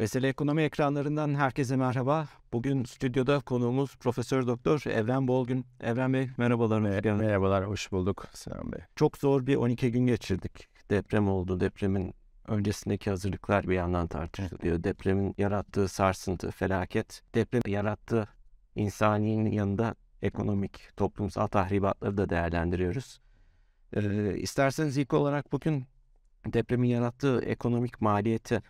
Mesele Ekonomi ekranlarından herkese merhaba. Bugün stüdyoda konuğumuz Profesör Doktor Evren Bolgün. Evren Bey merhabalar. Mer- merhabalar, hoş bulduk Sinan Bey. Çok zor bir 12 gün geçirdik. Deprem oldu. Depremin öncesindeki hazırlıklar bir yandan tartışılıyor. Depremin yarattığı sarsıntı, felaket. Deprem yarattığı insaniyin yanında ekonomik, toplumsal tahribatları da değerlendiriyoruz. Ee, isterseniz ilk olarak bugün depremin yarattığı ekonomik maliyeti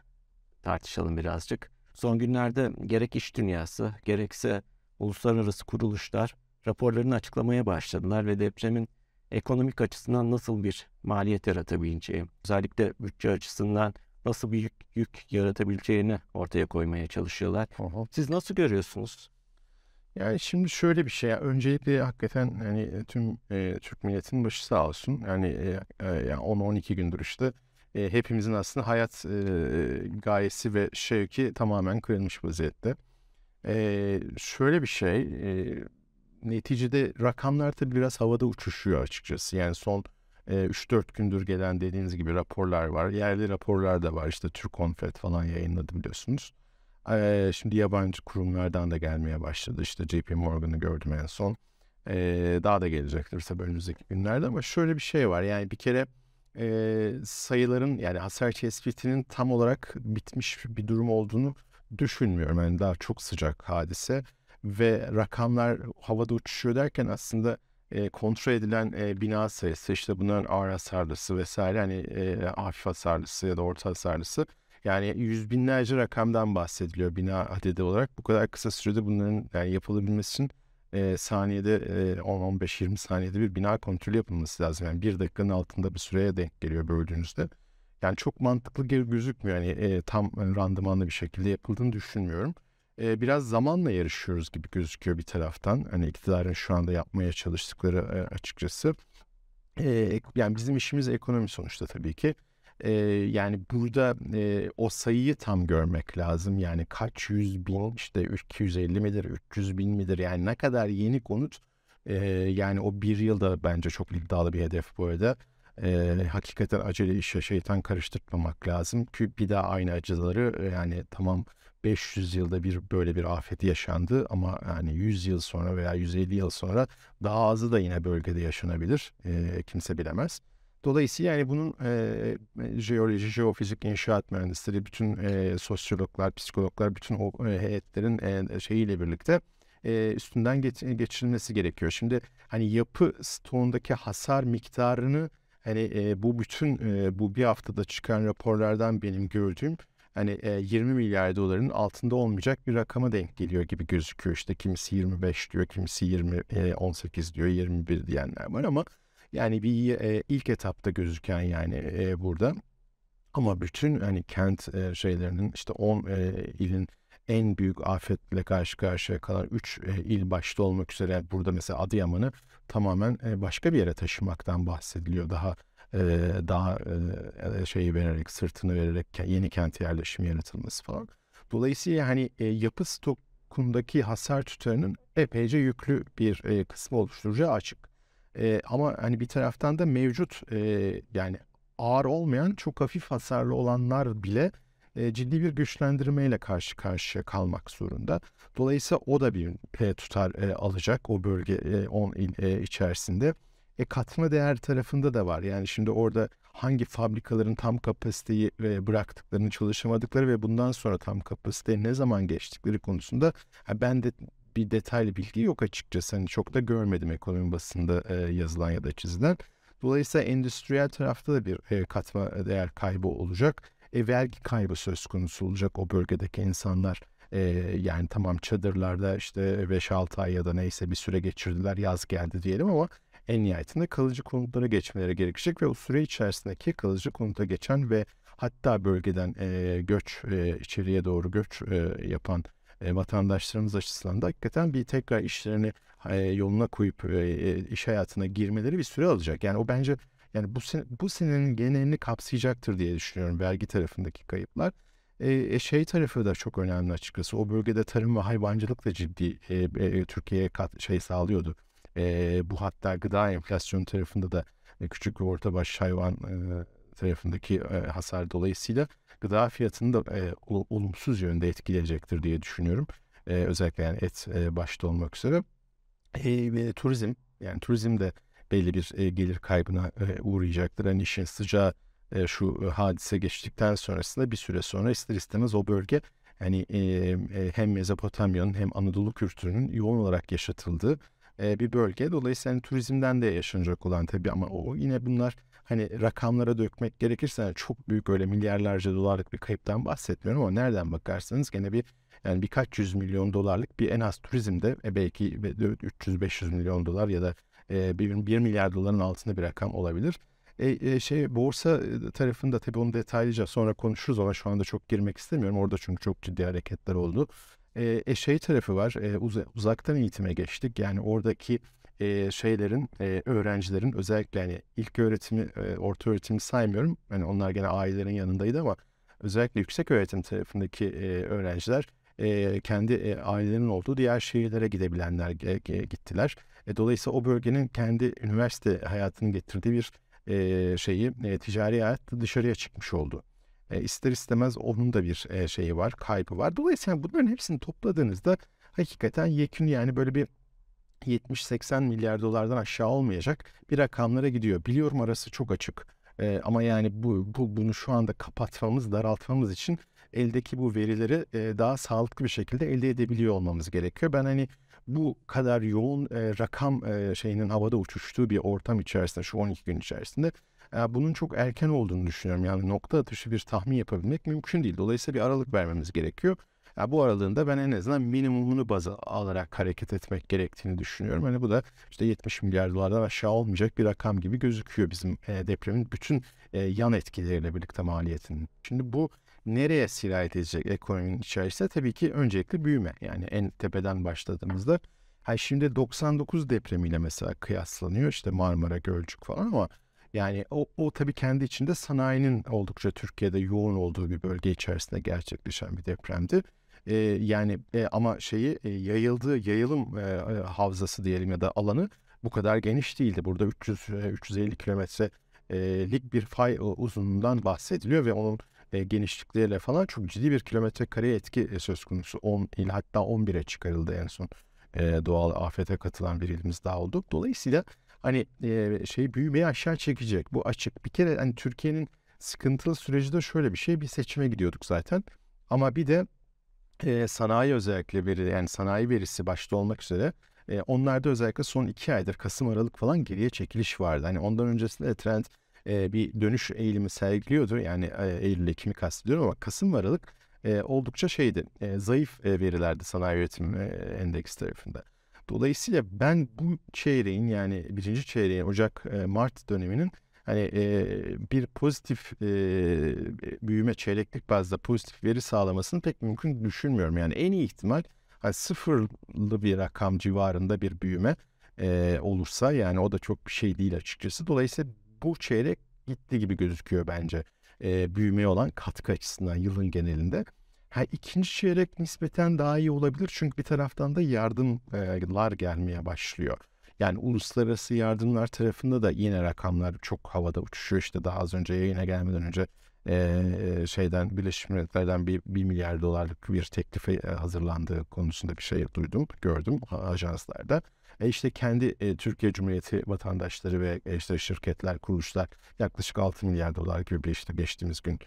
tartışalım birazcık. Son günlerde gerek iş dünyası gerekse uluslararası kuruluşlar raporlarını açıklamaya başladılar ve depremin ekonomik açısından nasıl bir maliyet yaratabileceği, özellikle bütçe açısından nasıl bir yük, yük yaratabileceğini ortaya koymaya çalışıyorlar. Aha. Siz nasıl görüyorsunuz? Yani şimdi şöyle bir şey. Öncelikle hakikaten hani tüm e, Türk milletinin başı sağ olsun. Yani, e, e, yani 10-12 gündür işte e, hepimizin aslında hayat e, gayesi ve şevki tamamen kırılmış vaziyette. E, şöyle bir şey, e, neticede rakamlar tabii biraz havada uçuşuyor açıkçası. Yani son e, 3-4 gündür gelen dediğiniz gibi raporlar var. Yerli raporlar da var. İşte Türk Konfet falan yayınladı biliyorsunuz. E, şimdi yabancı kurumlardan da gelmeye başladı. İşte JP Morgan'ı gördüm en son. E, daha da gelecektir tabii önümüzdeki günlerde ama şöyle bir şey var. Yani bir kere e, sayıların yani hasar tespitinin tam olarak bitmiş bir durum olduğunu düşünmüyorum. Yani daha çok sıcak hadise ve rakamlar havada uçuşuyor derken aslında e, kontrol edilen e, bina sayısı işte bunların ağır hasarlısı vesaire hani e, hafif hasarlısı ya da orta hasarlısı yani yüz binlerce rakamdan bahsediliyor bina adedi olarak. Bu kadar kısa sürede bunların yani yapılabilmesi için e, saniyede e, 10-15-20 saniyede bir bina kontrolü yapılması lazım. Yani bir dakikanın altında bir süreye denk geliyor böldüğünüzde. Yani çok mantıklı gözükmüyor. Yani e, tam randımanlı bir şekilde yapıldığını düşünmüyorum. E, biraz zamanla yarışıyoruz gibi gözüküyor bir taraftan. Hani iktidarın şu anda yapmaya çalıştıkları e, açıkçası. E, yani bizim işimiz ekonomi sonuçta tabii ki. E, yani burada e, o sayıyı tam görmek lazım. Yani kaç yüz bin işte 250 midir 300 bin midir yani ne kadar yeni konut e, yani o bir yılda bence çok iddialı bir hedef bu arada. E, hakikaten acele işe şeytan karıştırmamak lazım. Çünkü bir daha aynı acıları yani tamam 500 yılda bir böyle bir afet yaşandı ama yani 100 yıl sonra veya 150 yıl sonra daha azı da yine bölgede yaşanabilir. E, kimse bilemez. Dolayısıyla yani bunun e, jeoloji, jeofizik, inşaat mühendisleri, bütün e, sosyologlar, psikologlar, bütün o e, heyetlerin e, şeyiyle birlikte e, üstünden geç, geçirilmesi gerekiyor. Şimdi hani yapı stoğundaki hasar miktarını hani e, bu bütün e, bu bir haftada çıkan raporlardan benim gördüğüm hani e, 20 milyar doların altında olmayacak bir rakama denk geliyor gibi gözüküyor. İşte kimisi 25 diyor, kimisi 20 e, 18 diyor, 21 diyenler var ama yani bir e, ilk etapta gözüken yani e, burada. Ama bütün hani kent e, şeylerinin işte 10 e, ilin en büyük afetle karşı karşıya kalan 3 e, il başta olmak üzere burada mesela Adıyaman'ı tamamen e, başka bir yere taşımaktan bahsediliyor. Daha e, daha e, şeyi vererek sırtını vererek yeni kent yerleşimi yaratılması falan. Dolayısıyla hani e, yapı stokundaki hasar tutarının epeyce yüklü bir e, kısmı oluşturacağı açık. E, ama hani bir taraftan da mevcut e, yani ağır olmayan çok hafif hasarlı olanlar bile e, ciddi bir güçlendirmeyle karşı karşıya kalmak zorunda. Dolayısıyla o da bir e, tutar e, alacak o bölge 10 e, il e, içerisinde. E, katma değer tarafında da var. Yani şimdi orada hangi fabrikaların tam kapasiteyi e, bıraktıklarını çalışamadıkları ve bundan sonra tam kapasiteye ne zaman geçtikleri konusunda ben de bir detaylı bilgi yok açıkçası. Hani çok da görmedim ekonomi basında e, yazılan ya da çizilen. Dolayısıyla endüstriyel tarafta da bir e, katma değer kaybı olacak. E, vergi kaybı söz konusu olacak o bölgedeki insanlar. E, yani tamam çadırlarda işte 5-6 ay ya da neyse bir süre geçirdiler yaz geldi diyelim ama en nihayetinde kalıcı konutlara geçmeleri gerekecek ve o süre içerisindeki kalıcı konuta geçen ve hatta bölgeden e, göç e, içeriye doğru göç e, yapan e, vatandaşlarımız açısından da hakikaten bir tekrar işlerini e, yoluna koyup e, iş hayatına girmeleri bir süre alacak. Yani o bence yani bu sene, bu senenin genelini kapsayacaktır diye düşünüyorum vergi tarafındaki kayıplar. E, şey tarafı da çok önemli açıkçası. O bölgede tarım ve hayvancılık da ciddi e, e, Türkiye'ye kat, şey sağlıyordu. E, bu hatta gıda enflasyonu tarafında da e, küçük ve orta baş hayvan e, tarafındaki e, hasar dolayısıyla gıda fiyatını da e, olumsuz yönde etkileyecektir diye düşünüyorum. E, özellikle yani et e, başta olmak üzere. E, ve turizm yani turizm de belli bir e, gelir kaybına e, uğrayacaktır. Hani işin sıcağı e, şu e, hadise geçtikten sonrasında bir süre sonra ister istemez o bölge yani e, e, hem Mezopotamya'nın hem Anadolu kültürünün yoğun olarak yaşatıldığı e, bir bölge. Dolayısıyla hani, turizmden de yaşanacak olan tabii ama o yine bunlar hani rakamlara dökmek gerekirse yani çok büyük öyle milyarlarca dolarlık bir kayıptan bahsetmiyorum ama nereden bakarsanız gene bir yani birkaç yüz milyon dolarlık bir en az turizmde e, belki 300-500 milyon dolar ya da e, 1, 1 milyar doların altında bir rakam olabilir. E, e, şey borsa tarafında tabii onu detaylıca sonra konuşuruz ama şu anda çok girmek istemiyorum. Orada çünkü çok ciddi hareketler oldu. E, e şey tarafı var. E, uz uzaktan eğitime geçtik. Yani oradaki e, şeylerin, e, öğrencilerin özellikle yani ilk öğretimi, e, orta öğretimi saymıyorum. Yani onlar gene ailelerin yanındaydı ama özellikle yüksek öğretim tarafındaki e, öğrenciler e, kendi e, ailelerinin olduğu diğer şehirlere gidebilenler e, gittiler. E, dolayısıyla o bölgenin kendi üniversite hayatını getirdiği bir e, şeyi e, ticari hayat dışarıya çıkmış oldu. E, ister istemez onun da bir e, şeyi var, kaybı var. Dolayısıyla bunların hepsini topladığınızda hakikaten yekün yani böyle bir 70-80 milyar dolardan aşağı olmayacak bir rakamlara gidiyor. Biliyorum arası çok açık. E, ama yani bu, bu bunu şu anda kapatmamız, daraltmamız için eldeki bu verileri e, daha sağlıklı bir şekilde elde edebiliyor olmamız gerekiyor. Ben hani bu kadar yoğun e, rakam e, şeyinin havada uçuştuğu bir ortam içerisinde şu 12 gün içerisinde e, bunun çok erken olduğunu düşünüyorum. Yani nokta atışı bir tahmin yapabilmek mümkün değil. Dolayısıyla bir aralık vermemiz gerekiyor. Yani bu aralığında ben en azından minimumunu baz alarak hareket etmek gerektiğini düşünüyorum. Hani bu da işte 70 milyar dolardan aşağı olmayacak bir rakam gibi gözüküyor bizim e, depremin bütün e, yan etkileriyle birlikte maliyetinin. Şimdi bu nereye sirayet edecek ekonominin içerisinde? Tabii ki öncelikle büyüme. Yani en tepeden başladığımızda ha şimdi 99 depremiyle mesela kıyaslanıyor işte Marmara, Gölcük falan ama yani o, o tabii kendi içinde sanayinin oldukça Türkiye'de yoğun olduğu bir bölge içerisinde gerçekleşen bir depremdi. Ee, yani e, ama şeyi e, yayıldığı yayılım e, e havzası diyelim ya da alanı bu kadar geniş değildi. Burada 300 350 kilometrelik bir fay uzunluğundan bahsediliyor ve onun e, genişlikleriyle falan çok ciddi bir kilometre kare etki e, söz konusu. 10 il hatta 11'e çıkarıldı en son e, doğal afete katılan bir ilimiz daha oldu. Dolayısıyla hani e, şey büyümeyi aşağı çekecek. Bu açık. Bir kere hani Türkiye'nin sıkıntılı süreci de şöyle bir şey. Bir seçime gidiyorduk zaten. Ama bir de e, sanayi özellikle veri yani sanayi verisi başta olmak üzere e, onlarda özellikle son iki aydır Kasım Aralık falan geriye çekiliş vardı. Hani ondan öncesinde trend e, bir dönüş eğilimi sergiliyordu. Yani e, Eylül Ekim'i kastediyorum ama Kasım Aralık e, oldukça şeydi. E, zayıf e, verilerdi sanayi üretim e, endeks tarafında. Dolayısıyla ben bu çeyreğin yani birinci çeyreğin Ocak e, Mart döneminin hani e, bir pozitif e, büyüme çeyreklik bazda pozitif veri sağlamasını pek mümkün düşünmüyorum. Yani en iyi ihtimal hani sıfırlı bir rakam civarında bir büyüme e, olursa yani o da çok bir şey değil açıkçası. Dolayısıyla bu çeyrek gitti gibi gözüküyor bence. E, büyümeye olan katkı açısından yılın genelinde. Ha, ikinci çeyrek nispeten daha iyi olabilir çünkü bir taraftan da yardımlar gelmeye başlıyor. Yani uluslararası yardımlar tarafında da yine rakamlar çok havada uçuşuyor. İşte daha az önce yayına gelmeden önce e, şeyden Birleşmiş Milletler'den bir, bir milyar dolarlık bir teklife hazırlandığı konusunda bir şey duydum, gördüm ajanslarda. E işte kendi e, Türkiye Cumhuriyeti vatandaşları ve e, işte şirketler, kuruluşlar yaklaşık 6 milyar dolar gibi bir işte geçtiğimiz gün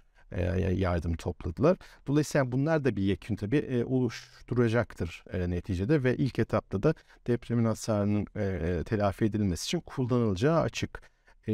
yardım topladılar. Dolayısıyla bunlar da bir yekün tabii oluşturacaktır neticede ve ilk etapta da depremin hasarının telafi edilmesi için kullanılacağı açık. E,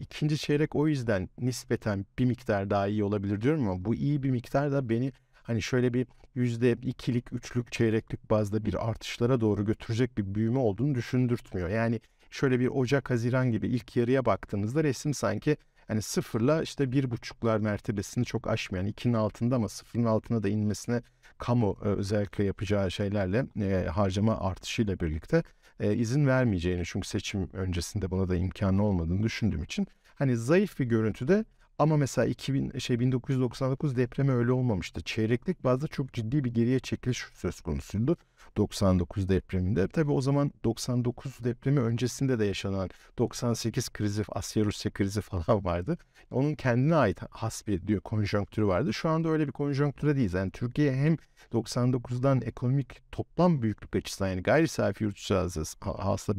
ikinci çeyrek o yüzden nispeten bir miktar daha iyi olabilir diyorum ama bu iyi bir miktar da beni hani şöyle bir yüzde ikilik, üçlük, çeyreklik bazda bir artışlara doğru götürecek bir büyüme olduğunu düşündürtmüyor. Yani şöyle bir Ocak, Haziran gibi ilk yarıya baktığınızda resim sanki hani sıfırla işte bir buçuklar mertebesini çok aşmayan, ikinin altında ama sıfırın altına da inmesine kamu e, özellikle yapacağı şeylerle e, harcama artışıyla birlikte e, izin vermeyeceğini çünkü seçim öncesinde buna da imkanı olmadığını düşündüğüm için hani zayıf bir görüntüde Ama mesela 2000 şey 1999 depremi öyle olmamıştı. Çeyreklik bazda çok ciddi bir geriye çekiliş söz konusuydu. 99 depreminde. Tabii o zaman 99 depremi öncesinde de yaşanan 98 krizi, Asya Rusya krizi falan vardı. Onun kendine ait has bir diyor konjonktürü vardı. Şu anda öyle bir konjonktüre değiliz. Yani Türkiye hem 99'dan ekonomik toplam büyüklük açısından yani gayri safi yurt içi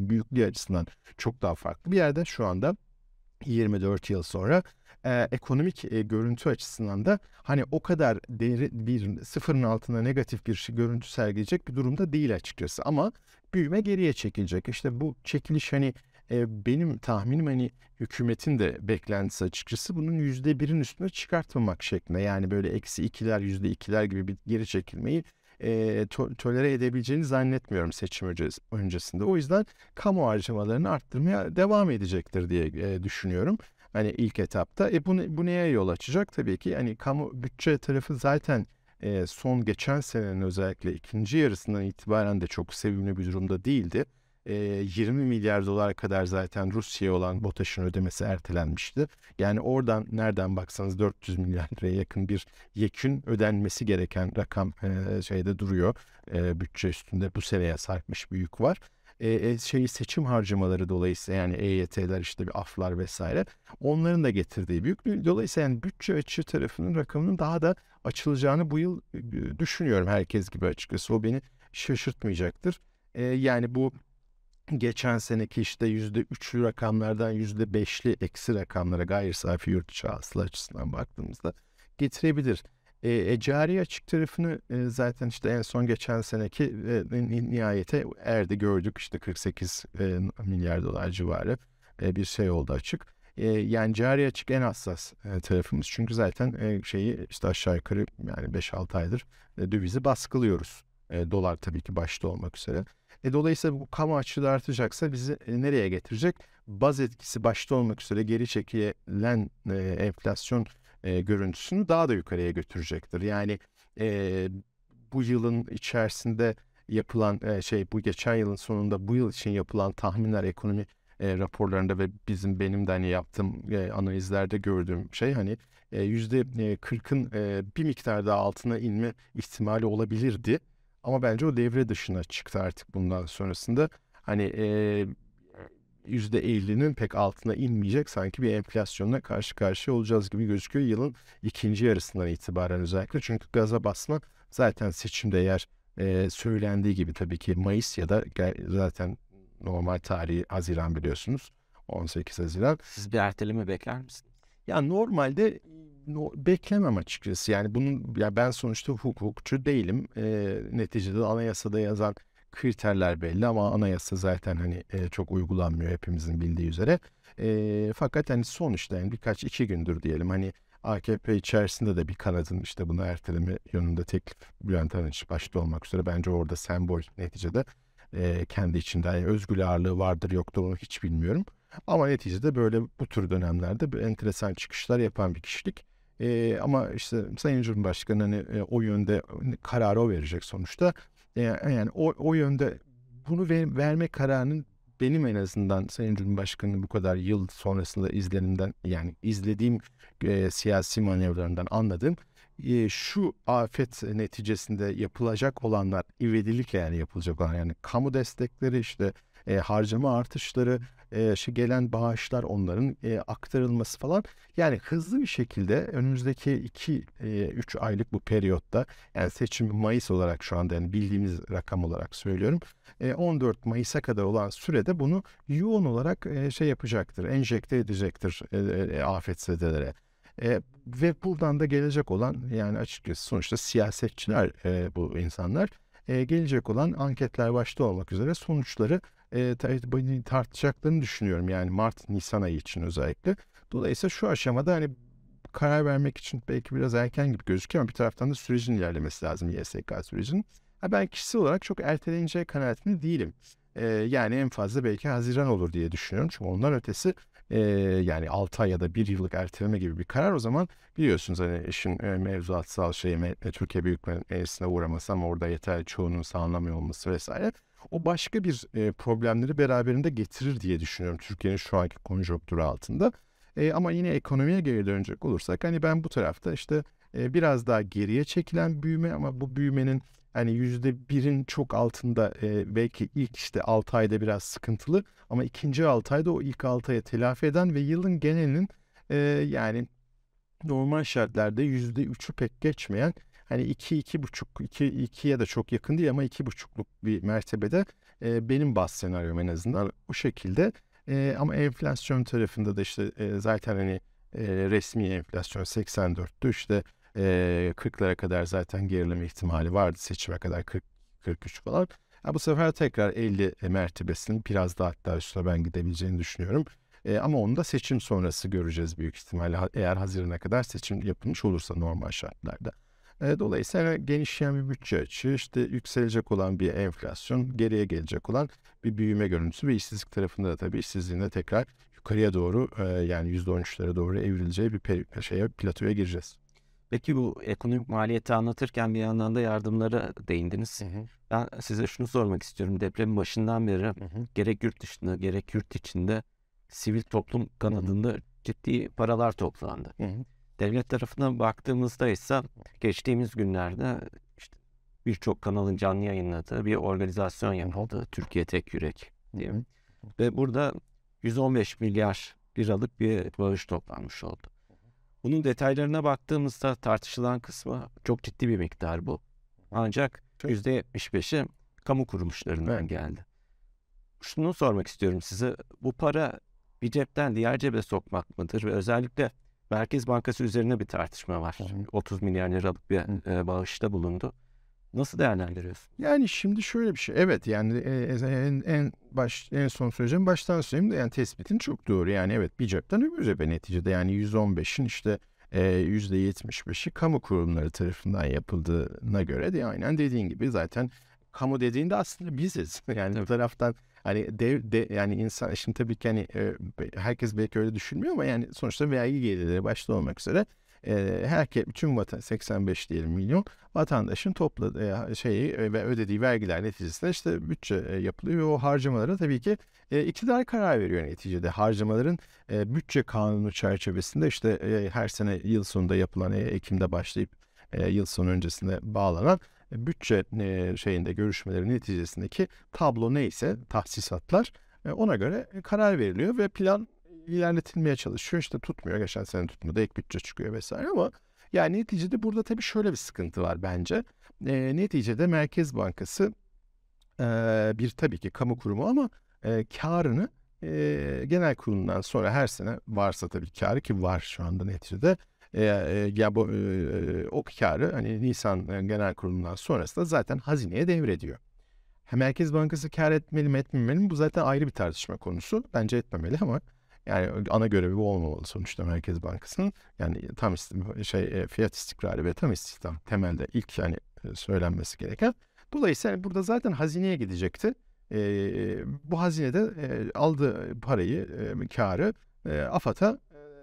büyüklüğü açısından çok daha farklı bir yerde şu anda 24 yıl sonra e, ekonomik e, görüntü açısından da hani o kadar değeri bir sıfırın altında negatif bir şey, görüntü sergileyecek bir durumda değil açıkçası ama büyüme geriye çekilecek. İşte bu çekiliş hani e, benim tahminim hani hükümetin de beklentisi açıkçası bunun yüzde birin üstüne çıkartmamak şeklinde. Yani böyle eksi ikiler yüzde ikiler gibi bir geri çekilmeyi e, to- tolere edebileceğini zannetmiyorum seçim öncesinde. O yüzden kamu harcamalarını arttırmaya devam edecektir diye e, düşünüyorum. Hani ilk etapta. E bu, bu neye yol açacak? Tabii ki hani kamu bütçe tarafı zaten e, son geçen senenin özellikle ikinci yarısından itibaren de çok sevimli bir durumda değildi. 20 milyar dolar kadar zaten Rusya'ya olan BOTAŞ'ın ödemesi ertelenmişti. Yani oradan nereden baksanız 400 milyar liraya yakın bir yekün ödenmesi gereken rakam şeyde duruyor. bütçe üstünde bu seneye sarkmış bir yük var. E, şeyi seçim harcamaları dolayısıyla yani EYT'ler işte bir aflar vesaire onların da getirdiği büyük dolayısıyla yani bütçe açığı tarafının rakamının daha da açılacağını bu yıl düşünüyorum herkes gibi açıkçası o beni şaşırtmayacaktır. E, yani bu geçen seneki işte yüzde üçlü rakamlardan yüzde beşli eksi rakamlara gayri safi yurt içi hasıla açısından baktığımızda getirebilir. E, e, cari açık tarafını e, zaten işte en son geçen seneki e, nihayete erdi gördük işte 48 e, milyar dolar civarı e, bir şey oldu açık. E, yani cari açık en hassas e, tarafımız çünkü zaten e, şeyi işte aşağı yukarı yani 5-6 aydır e, dövizi baskılıyoruz. E, dolar tabii ki başta olmak üzere. E, dolayısıyla bu kamu açığı artacaksa bizi e, nereye getirecek? Baz etkisi başta olmak üzere geri çekilen e, enflasyon e, görüntüsünü daha da yukarıya götürecektir. Yani e, bu yılın içerisinde yapılan e, şey bu geçen yılın sonunda bu yıl için yapılan tahminler ekonomi e, raporlarında ve bizim benim de hani yaptığım e, analizlerde gördüğüm şey hani yüzde kırkın e, bir miktar daha altına inme ihtimali olabilirdi. Ama bence o devre dışına çıktı artık bundan sonrasında. Hani e, %50'nin pek altına inmeyecek sanki bir enflasyonla karşı karşıya olacağız gibi gözüküyor yılın ikinci yarısından itibaren özellikle. Çünkü gaza basma zaten seçimde eğer e, söylendiği gibi tabii ki Mayıs ya da zaten normal tarihi Haziran biliyorsunuz. 18 Haziran. Siz bir erteleme bekler misiniz? Ya normalde beklemem açıkçası. Yani bunun ya ben sonuçta hukukçu değilim. E, neticede anayasada yazan kriterler belli ama anayasa zaten hani e, çok uygulanmıyor hepimizin bildiği üzere. E, fakat hani sonuçta yani birkaç iki gündür diyelim hani AKP içerisinde de bir kanadın işte bunu erteleme yönünde teklif Bülent Arınç başta olmak üzere bence orada sembol neticede e, kendi içinde yani özgür ağırlığı vardır yoktur onu hiç bilmiyorum. Ama neticede böyle bu tür dönemlerde enteresan çıkışlar yapan bir kişilik. E, ama işte Sayın Cumhurbaşkanı hani e, o yönde kararı o verecek sonuçta. E, yani o, o yönde bunu ver, verme kararının benim en azından Sayın Cumhurbaşkanı'nın bu kadar yıl sonrasında izlenimden yani izlediğim e, siyasi manevralarından anladığım e, şu afet neticesinde yapılacak olanlar ivedilikle yani yapılacak olan yani kamu destekleri işte e, harcama artışları, e, şey gelen bağışlar onların e, aktarılması falan. Yani hızlı bir şekilde önümüzdeki 2-3 e, aylık bu periyotta yani seçim Mayıs olarak şu anda yani bildiğimiz rakam olarak söylüyorum. E, 14 Mayıs'a kadar olan sürede bunu yoğun olarak e, şey yapacaktır, enjekte edecektir e, e, afetzedelere. E, ve buradan da gelecek olan yani açıkçası sonuçta siyasetçiler e, bu insanlar e, gelecek olan anketler başta olmak üzere sonuçları e, tartışacaklarını düşünüyorum. Yani Mart-Nisan ayı için özellikle. Dolayısıyla şu aşamada hani karar vermek için belki biraz erken gibi gözüküyor ama bir taraftan da sürecin ilerlemesi lazım YSK sürecinin. Ha ben kişisel olarak çok erteleneceği kanaatinde değilim. Ee, yani en fazla belki Haziran olur diye düşünüyorum. Çünkü ondan ötesi e, yani 6 ay ya da 1 yıllık erteleme gibi bir karar o zaman biliyorsunuz hani işin e, mevzuatsal şeyi e, Türkiye Büyük Meclisi'ne uğraması ama orada yeterli çoğunun sağlanamıyor olması vesaire o başka bir e, problemleri beraberinde getirir diye düşünüyorum Türkiye'nin şu anki konjonktürü altında. E, ama yine ekonomiye geri dönecek olursak hani ben bu tarafta işte e, biraz daha geriye çekilen büyüme ama bu büyümenin hani yüzde birin çok altında e, belki ilk işte 6 ayda biraz sıkıntılı ama ikinci 6 ayda o ilk 6 aya telafi eden ve yılın genelinin e, yani normal şartlarda yüzde üçü pek geçmeyen hani iki iki buçuk iki ikiye de çok yakın değil ama iki buçukluk bir mertebede e, benim bas senaryom en azından o şekilde e, ama enflasyon tarafında da işte e, zaten hani e, resmi enflasyon 84'tü işte e, 40'lara kadar zaten gerileme ihtimali vardı seçime kadar 40 43 falan. Ya bu sefer tekrar 50 mertebesinin biraz daha hatta üstüne ben gidebileceğini düşünüyorum. E, ama onu da seçim sonrası göreceğiz büyük ihtimalle eğer Haziran'a kadar seçim yapılmış olursa normal şartlarda. E, dolayısıyla genişleyen bir bütçe açığı, işte yükselecek olan bir enflasyon, geriye gelecek olan bir büyüme görüntüsü ve işsizlik tarafında da tabii işsizliğinde tekrar yukarıya doğru e, yani %13'lere doğru evrileceği bir peri- şeye platoya gireceğiz. Peki bu ekonomik maliyeti anlatırken bir yandan da yardımlara değindiniz. Ben size şunu sormak istiyorum. Depremin başından beri gerek yurt dışında gerek yurt içinde sivil toplum kanadında ciddi paralar toplandı. Devlet tarafına baktığımızda ise geçtiğimiz günlerde işte birçok kanalın canlı yayınladığı bir organizasyon yapıldı. Türkiye Tek Yürek diye. Ve burada 115 milyar liralık bir bağış toplanmış oldu. Bunun detaylarına baktığımızda tartışılan kısmı çok ciddi bir miktar bu. Ancak %75'i kamu kuruluşlarından Evet. geldi. Şunu sormak istiyorum size. Bu para bir cepten diğer cebe sokmak mıdır? Ve özellikle Merkez Bankası üzerine bir tartışma var. Hı hı. 30 milyar liralık bir Hı. e, bağışta bulundu. Nasıl değerlendiriyorsun? Yani şimdi şöyle bir şey. Evet yani e, en, en baş en son söyleyeceğim baştan söyleyeyim de yani tespitin çok doğru. Yani evet bir cepten öbür cebe neticede yani 115'in işte e, %75'i kamu kurumları tarafından yapıldığına göre de aynen dediğin gibi zaten kamu dediğinde aslında biziz. Yani bu taraftan hani dev de yani insan şimdi tabii ki hani e, herkes belki öyle düşünmüyor ama yani sonuçta vergi gelirleri başta olmak üzere e, herkes bütün vatan 85 diyelim milyon vatandaşın topladığı e, şeyi e, ve ödediği vergiler neticesinde işte bütçe e, yapılıyor ve o harcamalara tabii ki e, iktidar karar veriyor neticede. Harcamaların e, bütçe kanunu çerçevesinde işte e, her sene yıl sonunda yapılan e, Ekim'de başlayıp e, yıl sonu öncesinde bağlanan e, bütçe e, şeyinde görüşmelerin neticesindeki tablo neyse tahsisatlar e, ona göre e, karar veriliyor ve plan ilerletilmeye çalışıyor. İşte tutmuyor. Geçen sene tutmadı. Ek bütçe çıkıyor vesaire ama yani neticede burada tabii şöyle bir sıkıntı var bence. E, neticede Merkez Bankası e, bir tabii ki kamu kurumu ama e, karını e, genel kurulundan sonra her sene varsa tabii karı ki var şu anda neticede e, ya bu e, o karı hani Nisan genel kurulundan sonrasında zaten hazineye devrediyor. Merkez Bankası kar etmeli mi etmemeli mi bu zaten ayrı bir tartışma konusu. Bence etmemeli ama yani ana görevi bu olmamalı sonuçta Merkez Bankası'nın. Yani tam şey fiyat istikrarı ve tam istihdam temelde ilk yani söylenmesi gereken. Dolayısıyla hani burada zaten hazineye gidecekti. E, bu hazinede e, aldığı parayı, e, karı e, AFAD'a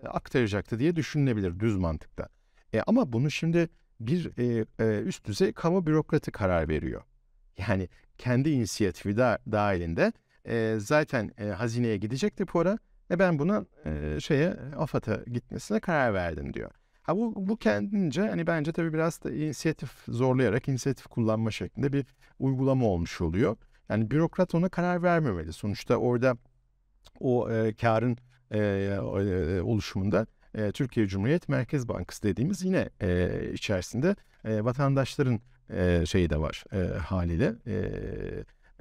aktaracaktı diye düşünülebilir düz mantıkta. E, ama bunu şimdi bir e, e, üst düzey kamu bürokratı karar veriyor. Yani kendi inisiyatifi da, dahilinde e, zaten e, hazineye gidecekti para. E ben buna e, şeye AFAD'a gitmesine karar verdim diyor. Ha bu, bu kendince hani bence tabii biraz da inisiyatif zorlayarak inisiyatif kullanma şeklinde bir uygulama olmuş oluyor. Yani bürokrat ona karar vermemeli. Sonuçta orada o e, karın e, e, oluşumunda e, Türkiye Cumhuriyet Merkez Bankası dediğimiz yine e, içerisinde e, vatandaşların e, şeyi de var e, haliyle e,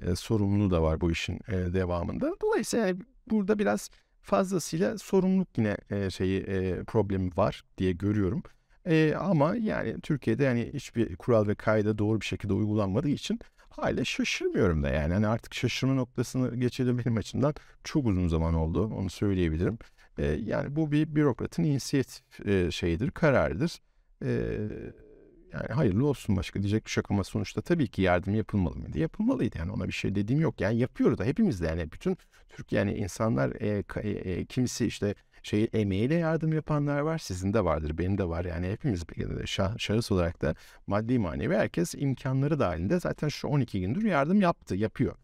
e, sorumluluğu da var bu işin e, devamında. Dolayısıyla yani burada biraz fazlasıyla sorumluluk yine e, şeyi e, problemi var diye görüyorum. E, ama yani Türkiye'de yani hiçbir kural ve kaide doğru bir şekilde uygulanmadığı için hala şaşırmıyorum da yani. Hani artık şaşırma noktasını geçeli benim açımdan çok uzun zaman oldu. Onu söyleyebilirim. E, yani bu bir bürokratın inisiyatif e, şeyidir, kararıdır. E, yani hayırlı olsun başka diyecek bir şey ama sonuçta tabii ki yardım yapılmalı mıydı? Yapılmalıydı yani ona bir şey dediğim yok. Yani yapıyoruz da hepimiz de yani bütün Türkiye yani insanlar e, e, e, kimisi işte şey emeğiyle yardım yapanlar var. Sizin de vardır, benim de var. Yani hepimiz bir- şah, şahıs olarak da maddi manevi herkes imkanları dahilinde zaten şu 12 gündür yardım yaptı, yapıyor.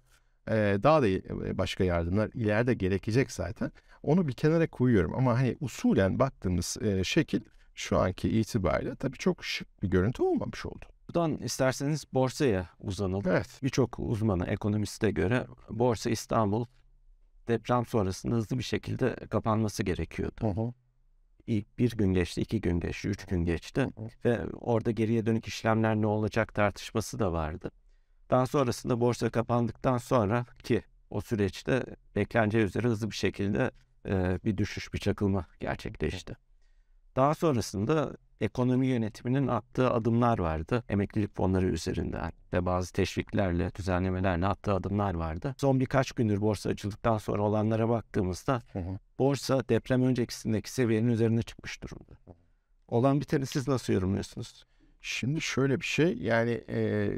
Ee, daha da e, başka yardımlar ileride gerekecek zaten. Onu bir kenara koyuyorum ama hani usulen baktığımız e, şekil şu anki itibariyle tabii çok şık bir görüntü olmamış oldu. Buradan isterseniz borsaya uzanalım. Evet. Birçok uzmanı, ekonomiste göre Borsa İstanbul deprem sonrasında hızlı bir şekilde kapanması gerekiyordu. Hı hı. İlk bir gün geçti, iki gün geçti, üç gün geçti ve orada geriye dönük işlemler ne olacak tartışması da vardı. Daha sonrasında borsa kapandıktan sonra ki o süreçte bekleneceği üzere hızlı bir şekilde e, bir düşüş, bir çakılma gerçekleşti. Daha sonrasında ekonomi yönetiminin attığı adımlar vardı. Emeklilik fonları üzerinden ve bazı teşviklerle, düzenlemelerle attığı adımlar vardı. Son birkaç gündür borsa açıldıktan sonra olanlara baktığımızda Hı hı. borsa deprem öncekisindeki seviyenin üzerine çıkmış durumda. Olan biteni siz nasıl yorumluyorsunuz? Şimdi şöyle bir şey yani e,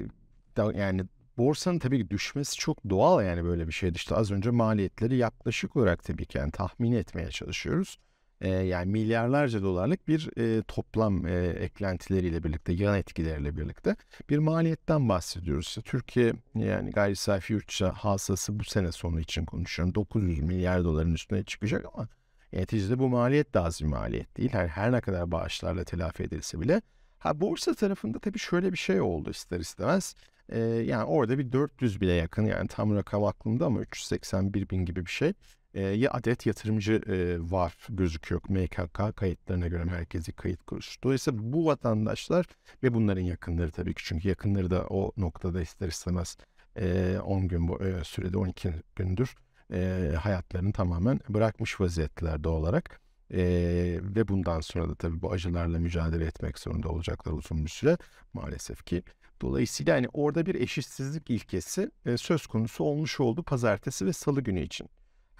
da, yani borsanın tabii ki düşmesi çok doğal yani böyle bir şeydi. İşte az önce maliyetleri yaklaşık olarak tabii ki yani tahmin etmeye çalışıyoruz. E, yani milyarlarca dolarlık bir e, toplam e, eklentileriyle birlikte, yan etkileriyle birlikte bir maliyetten bahsediyoruz. İşte Türkiye yani gayri safi yurt içi hasılası bu sene sonu için konuşuyorum. 900 milyar doların üstüne çıkacak ama neticede bu maliyet de az bir maliyet değil. Yani her ne kadar bağışlarla telafi edilse bile Ha borsa tarafında tabii şöyle bir şey oldu ister istemez. Ee, yani orada bir 400 bile yakın yani tam rakam aklımda ama 381 bin gibi bir şey. Ya adet yatırımcı e, var gözüküyor MKK kayıtlarına göre merkezi kayıt kuruluş. Dolayısıyla bu vatandaşlar ve bunların yakınları tabii ki çünkü yakınları da o noktada ister istemez e, 10 gün bu e, sürede 12 gündür e, hayatlarını tamamen bırakmış vaziyetteler doğal olarak. Ee, ve bundan sonra da tabii bu acılarla mücadele etmek zorunda olacaklar uzun bir süre maalesef ki. Dolayısıyla hani orada bir eşitsizlik ilkesi e, söz konusu olmuş oldu pazartesi ve salı günü için.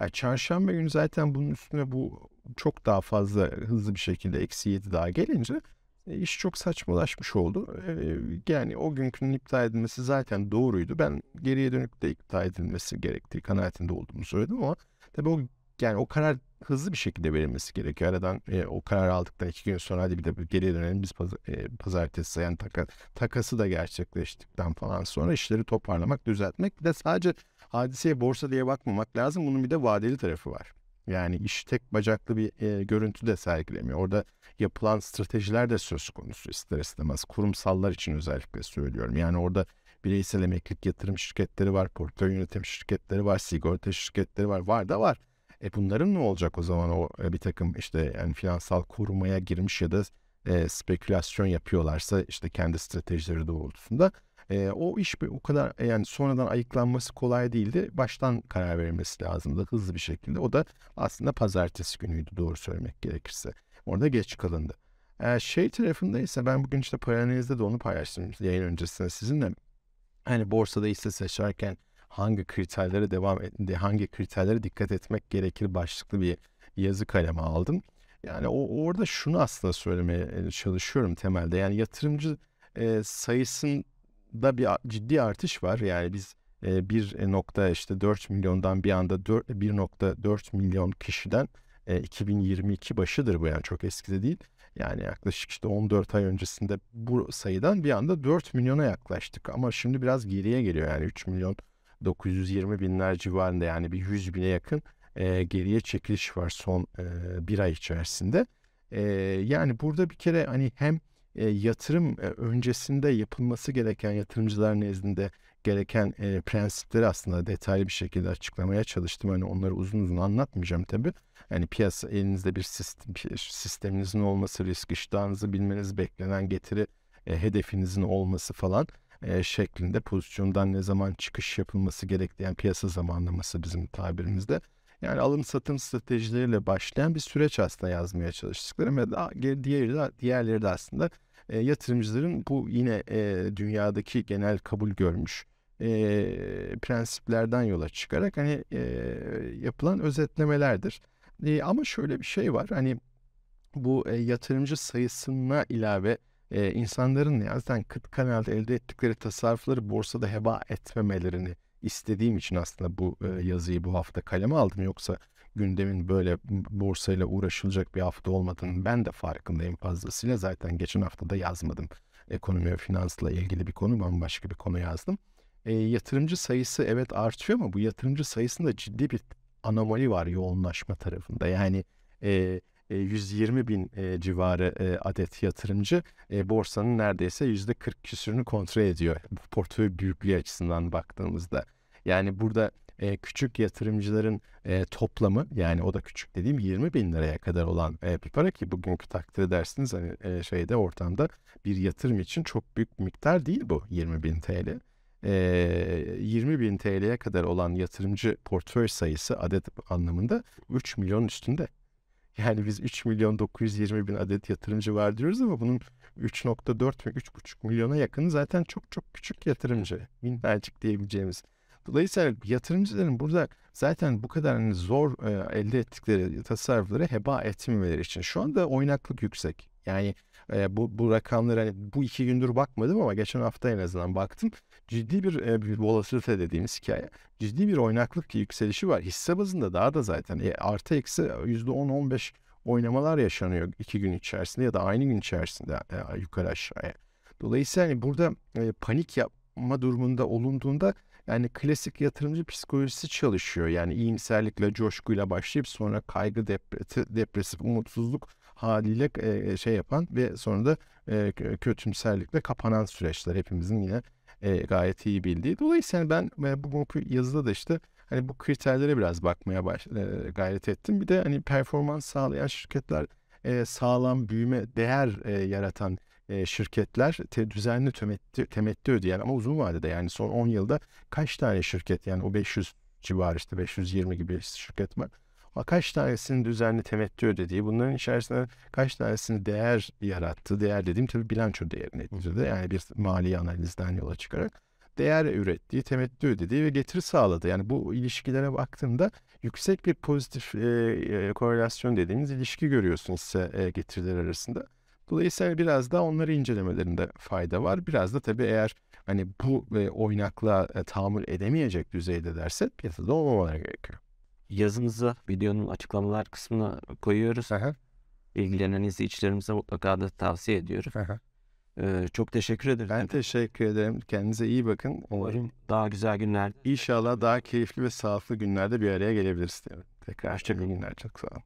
Ha, çarşamba günü zaten bunun üstüne bu çok daha fazla hızlı bir şekilde eksi yedi daha gelince e, iş çok saçmalaşmış oldu. E, yani o günkünün iptal edilmesi zaten doğruydu. Ben geriye dönük de iptal edilmesi gerektiği kanaatinde olduğumu söyledim ama tabii o yani o karar hızlı bir şekilde verilmesi gerekiyor. Aradan e, o karar aldıktan iki gün sonra hadi bir de geriye dönelim biz paz e, pazartesi yani taka, takası da gerçekleştikten falan sonra işleri toparlamak, düzeltmek. Bir de sadece hadiseye borsa diye bakmamak lazım. Bunun bir de vadeli tarafı var. Yani iş tek bacaklı bir e, görüntü de sergilemiyor. Orada yapılan stratejiler de söz konusu ister istemez. Kurumsallar için özellikle söylüyorum. Yani orada bireysel emeklilik yatırım şirketleri var, portföy yönetim şirketleri var, sigorta şirketleri var. Var da var. E bunların ne olacak o zaman o e, bir takım işte yani finansal korumaya girmiş ya da e, spekülasyon yapıyorlarsa işte kendi stratejileri doğrultusunda e, o iş o kadar e, yani sonradan ayıklanması kolay değildi. Baştan karar verilmesi lazımdı hızlı bir şekilde. O da aslında pazartesi günüydü doğru söylemek gerekirse. Orada geç kalındı. E, şey tarafında ise ben bugün işte paranalizde de onu paylaştım yayın öncesinde sizinle. Hani borsada hisse seçerken hangi kriterlere devam hangi kriterlere dikkat etmek gerekir başlıklı bir yazı kaleme aldım. Yani o orada şunu aslında söylemeye çalışıyorum temelde. Yani yatırımcı e, sayısında bir ciddi artış var. Yani biz e, bir nokta işte 4 milyondan bir anda 1.4 milyon kişiden e, 2022 başıdır bu yani çok eski de değil. Yani yaklaşık işte 14 ay öncesinde bu sayıdan bir anda 4 milyona yaklaştık. Ama şimdi biraz geriye geliyor yani 3 milyon 920 binler civarında yani bir 100 bine yakın e, geriye çekiliş var son e, bir ay içerisinde. E, yani burada bir kere hani hem e, yatırım e, öncesinde yapılması gereken yatırımcılar nezdinde gereken e, prensipleri aslında detaylı bir şekilde açıklamaya çalıştım. Hani onları uzun uzun anlatmayacağım tabii. Yani piyasa elinizde bir sistem, sisteminizin olması, risk iştahınızı bilmeniz, beklenen getiri e, hedefinizin olması falan e, şeklinde pozisyondan ne zaman çıkış yapılması gerektiği yani piyasa zamanlaması bizim tabirimizde. Yani alım satım stratejileriyle başlayan bir süreç aslında yazmaya çalıştıkları ve daha, diğeri de, diğerleri de aslında e, yatırımcıların bu yine e, dünyadaki genel kabul görmüş e, prensiplerden yola çıkarak hani e, yapılan özetlemelerdir. E, ama şöyle bir şey var hani bu e, yatırımcı sayısına ilave e, insanların zaten kıt kanalda elde ettikleri tasarrufları borsada heba etmemelerini istediğim için aslında bu e, yazıyı bu hafta kaleme aldım. Yoksa gündemin böyle borsayla uğraşılacak bir hafta olmadığını ben de farkındayım fazlasıyla. Zaten geçen hafta da yazmadım. Ekonomi ve finansla ilgili bir konu bambaşka bir konu yazdım. E, yatırımcı sayısı evet artıyor ama bu yatırımcı sayısında ciddi bir anomali var yoğunlaşma tarafında. Yani e, 120 bin civarı adet yatırımcı borsanın neredeyse yüzde 40 küsürünü kontrol ediyor. Portföy büyüklüğü açısından baktığımızda. Yani burada e, küçük yatırımcıların e, toplamı yani o da küçük dediğim 20 bin liraya kadar olan e, bir para ki bugünkü takdir edersiniz hani e, şeyde ortamda bir yatırım için çok büyük miktar değil bu 20 bin TL. E, 20 bin TL'ye kadar olan yatırımcı portföy sayısı adet anlamında 3 milyon üstünde. Yani biz 3 milyon 920 bin adet yatırımcı var diyoruz ama bunun 3.4 ve 3.5 milyona yakını zaten çok çok küçük yatırımcı. Minnacık diyebileceğimiz. Dolayısıyla yatırımcıların burada zaten bu kadar hani zor e, elde ettikleri tasarrufları heba etmemeleri için şu anda oynaklık yüksek. Yani e, bu, bu rakamları hani bu iki gündür bakmadım ama geçen hafta en azından baktım. Ciddi bir, e, bir volatilite dediğimiz hikaye. Ciddi bir oynaklık yükselişi var. Hisse bazında daha da zaten e, artı eksi %10-15 oynamalar yaşanıyor iki gün içerisinde ya da aynı gün içerisinde e, yukarı aşağıya. Dolayısıyla hani burada e, panik yapma durumunda olunduğunda yani klasik yatırımcı psikolojisi çalışıyor. Yani iyimserlikle, coşkuyla başlayıp sonra kaygı, depresif, umutsuzluk haliyle e, şey yapan ve sonra da e, kötümserlikle kapanan süreçler hepimizin yine e, gayet iyi bildiği. Dolayısıyla ben e, bugünkü yazıda da işte hani bu kriterlere biraz bakmaya baş, e, gayret ettim. Bir de hani performans sağlayan şirketler e, sağlam büyüme, değer e, yaratan e, şirketler te, düzenli temettü, temettü ödeyen ama uzun vadede yani son 10 yılda kaç tane şirket yani o 500 civarı işte 520 gibi şirket var. Ama kaç tanesinin düzenli temettü ödediği, bunların içerisinde kaç tanesinin değer yarattı. Değer dediğim tabii bilanço değeri neticede. Yani bir mali analizden yola çıkarak değer ürettiği, temettü ödediği ve getiri sağladı. Yani bu ilişkilere baktığımda yüksek bir pozitif e, e, korelasyon dediğimiz ilişki görüyorsun ise e, getiriler arasında. Dolayısıyla biraz da onları incelemelerinde fayda var. Biraz da tabii eğer hani bu e, oynaklığa e, tahammül edemeyecek düzeyde derse piyasada olmamaları gerekiyor. Yazımızı videonun açıklamalar kısmına koyuyoruz. Aha. İlgilenen izleyicilerimize mutlaka da tavsiye ediyorum. Aha. Ee, çok teşekkür ederim. Ben teşekkür ederim. Kendinize iyi bakın. Umarım daha güzel günlerde. İnşallah daha keyifli ve sağlıklı günlerde bir araya gelebiliriz. Tekrar iyi günler. Çok sağ olun.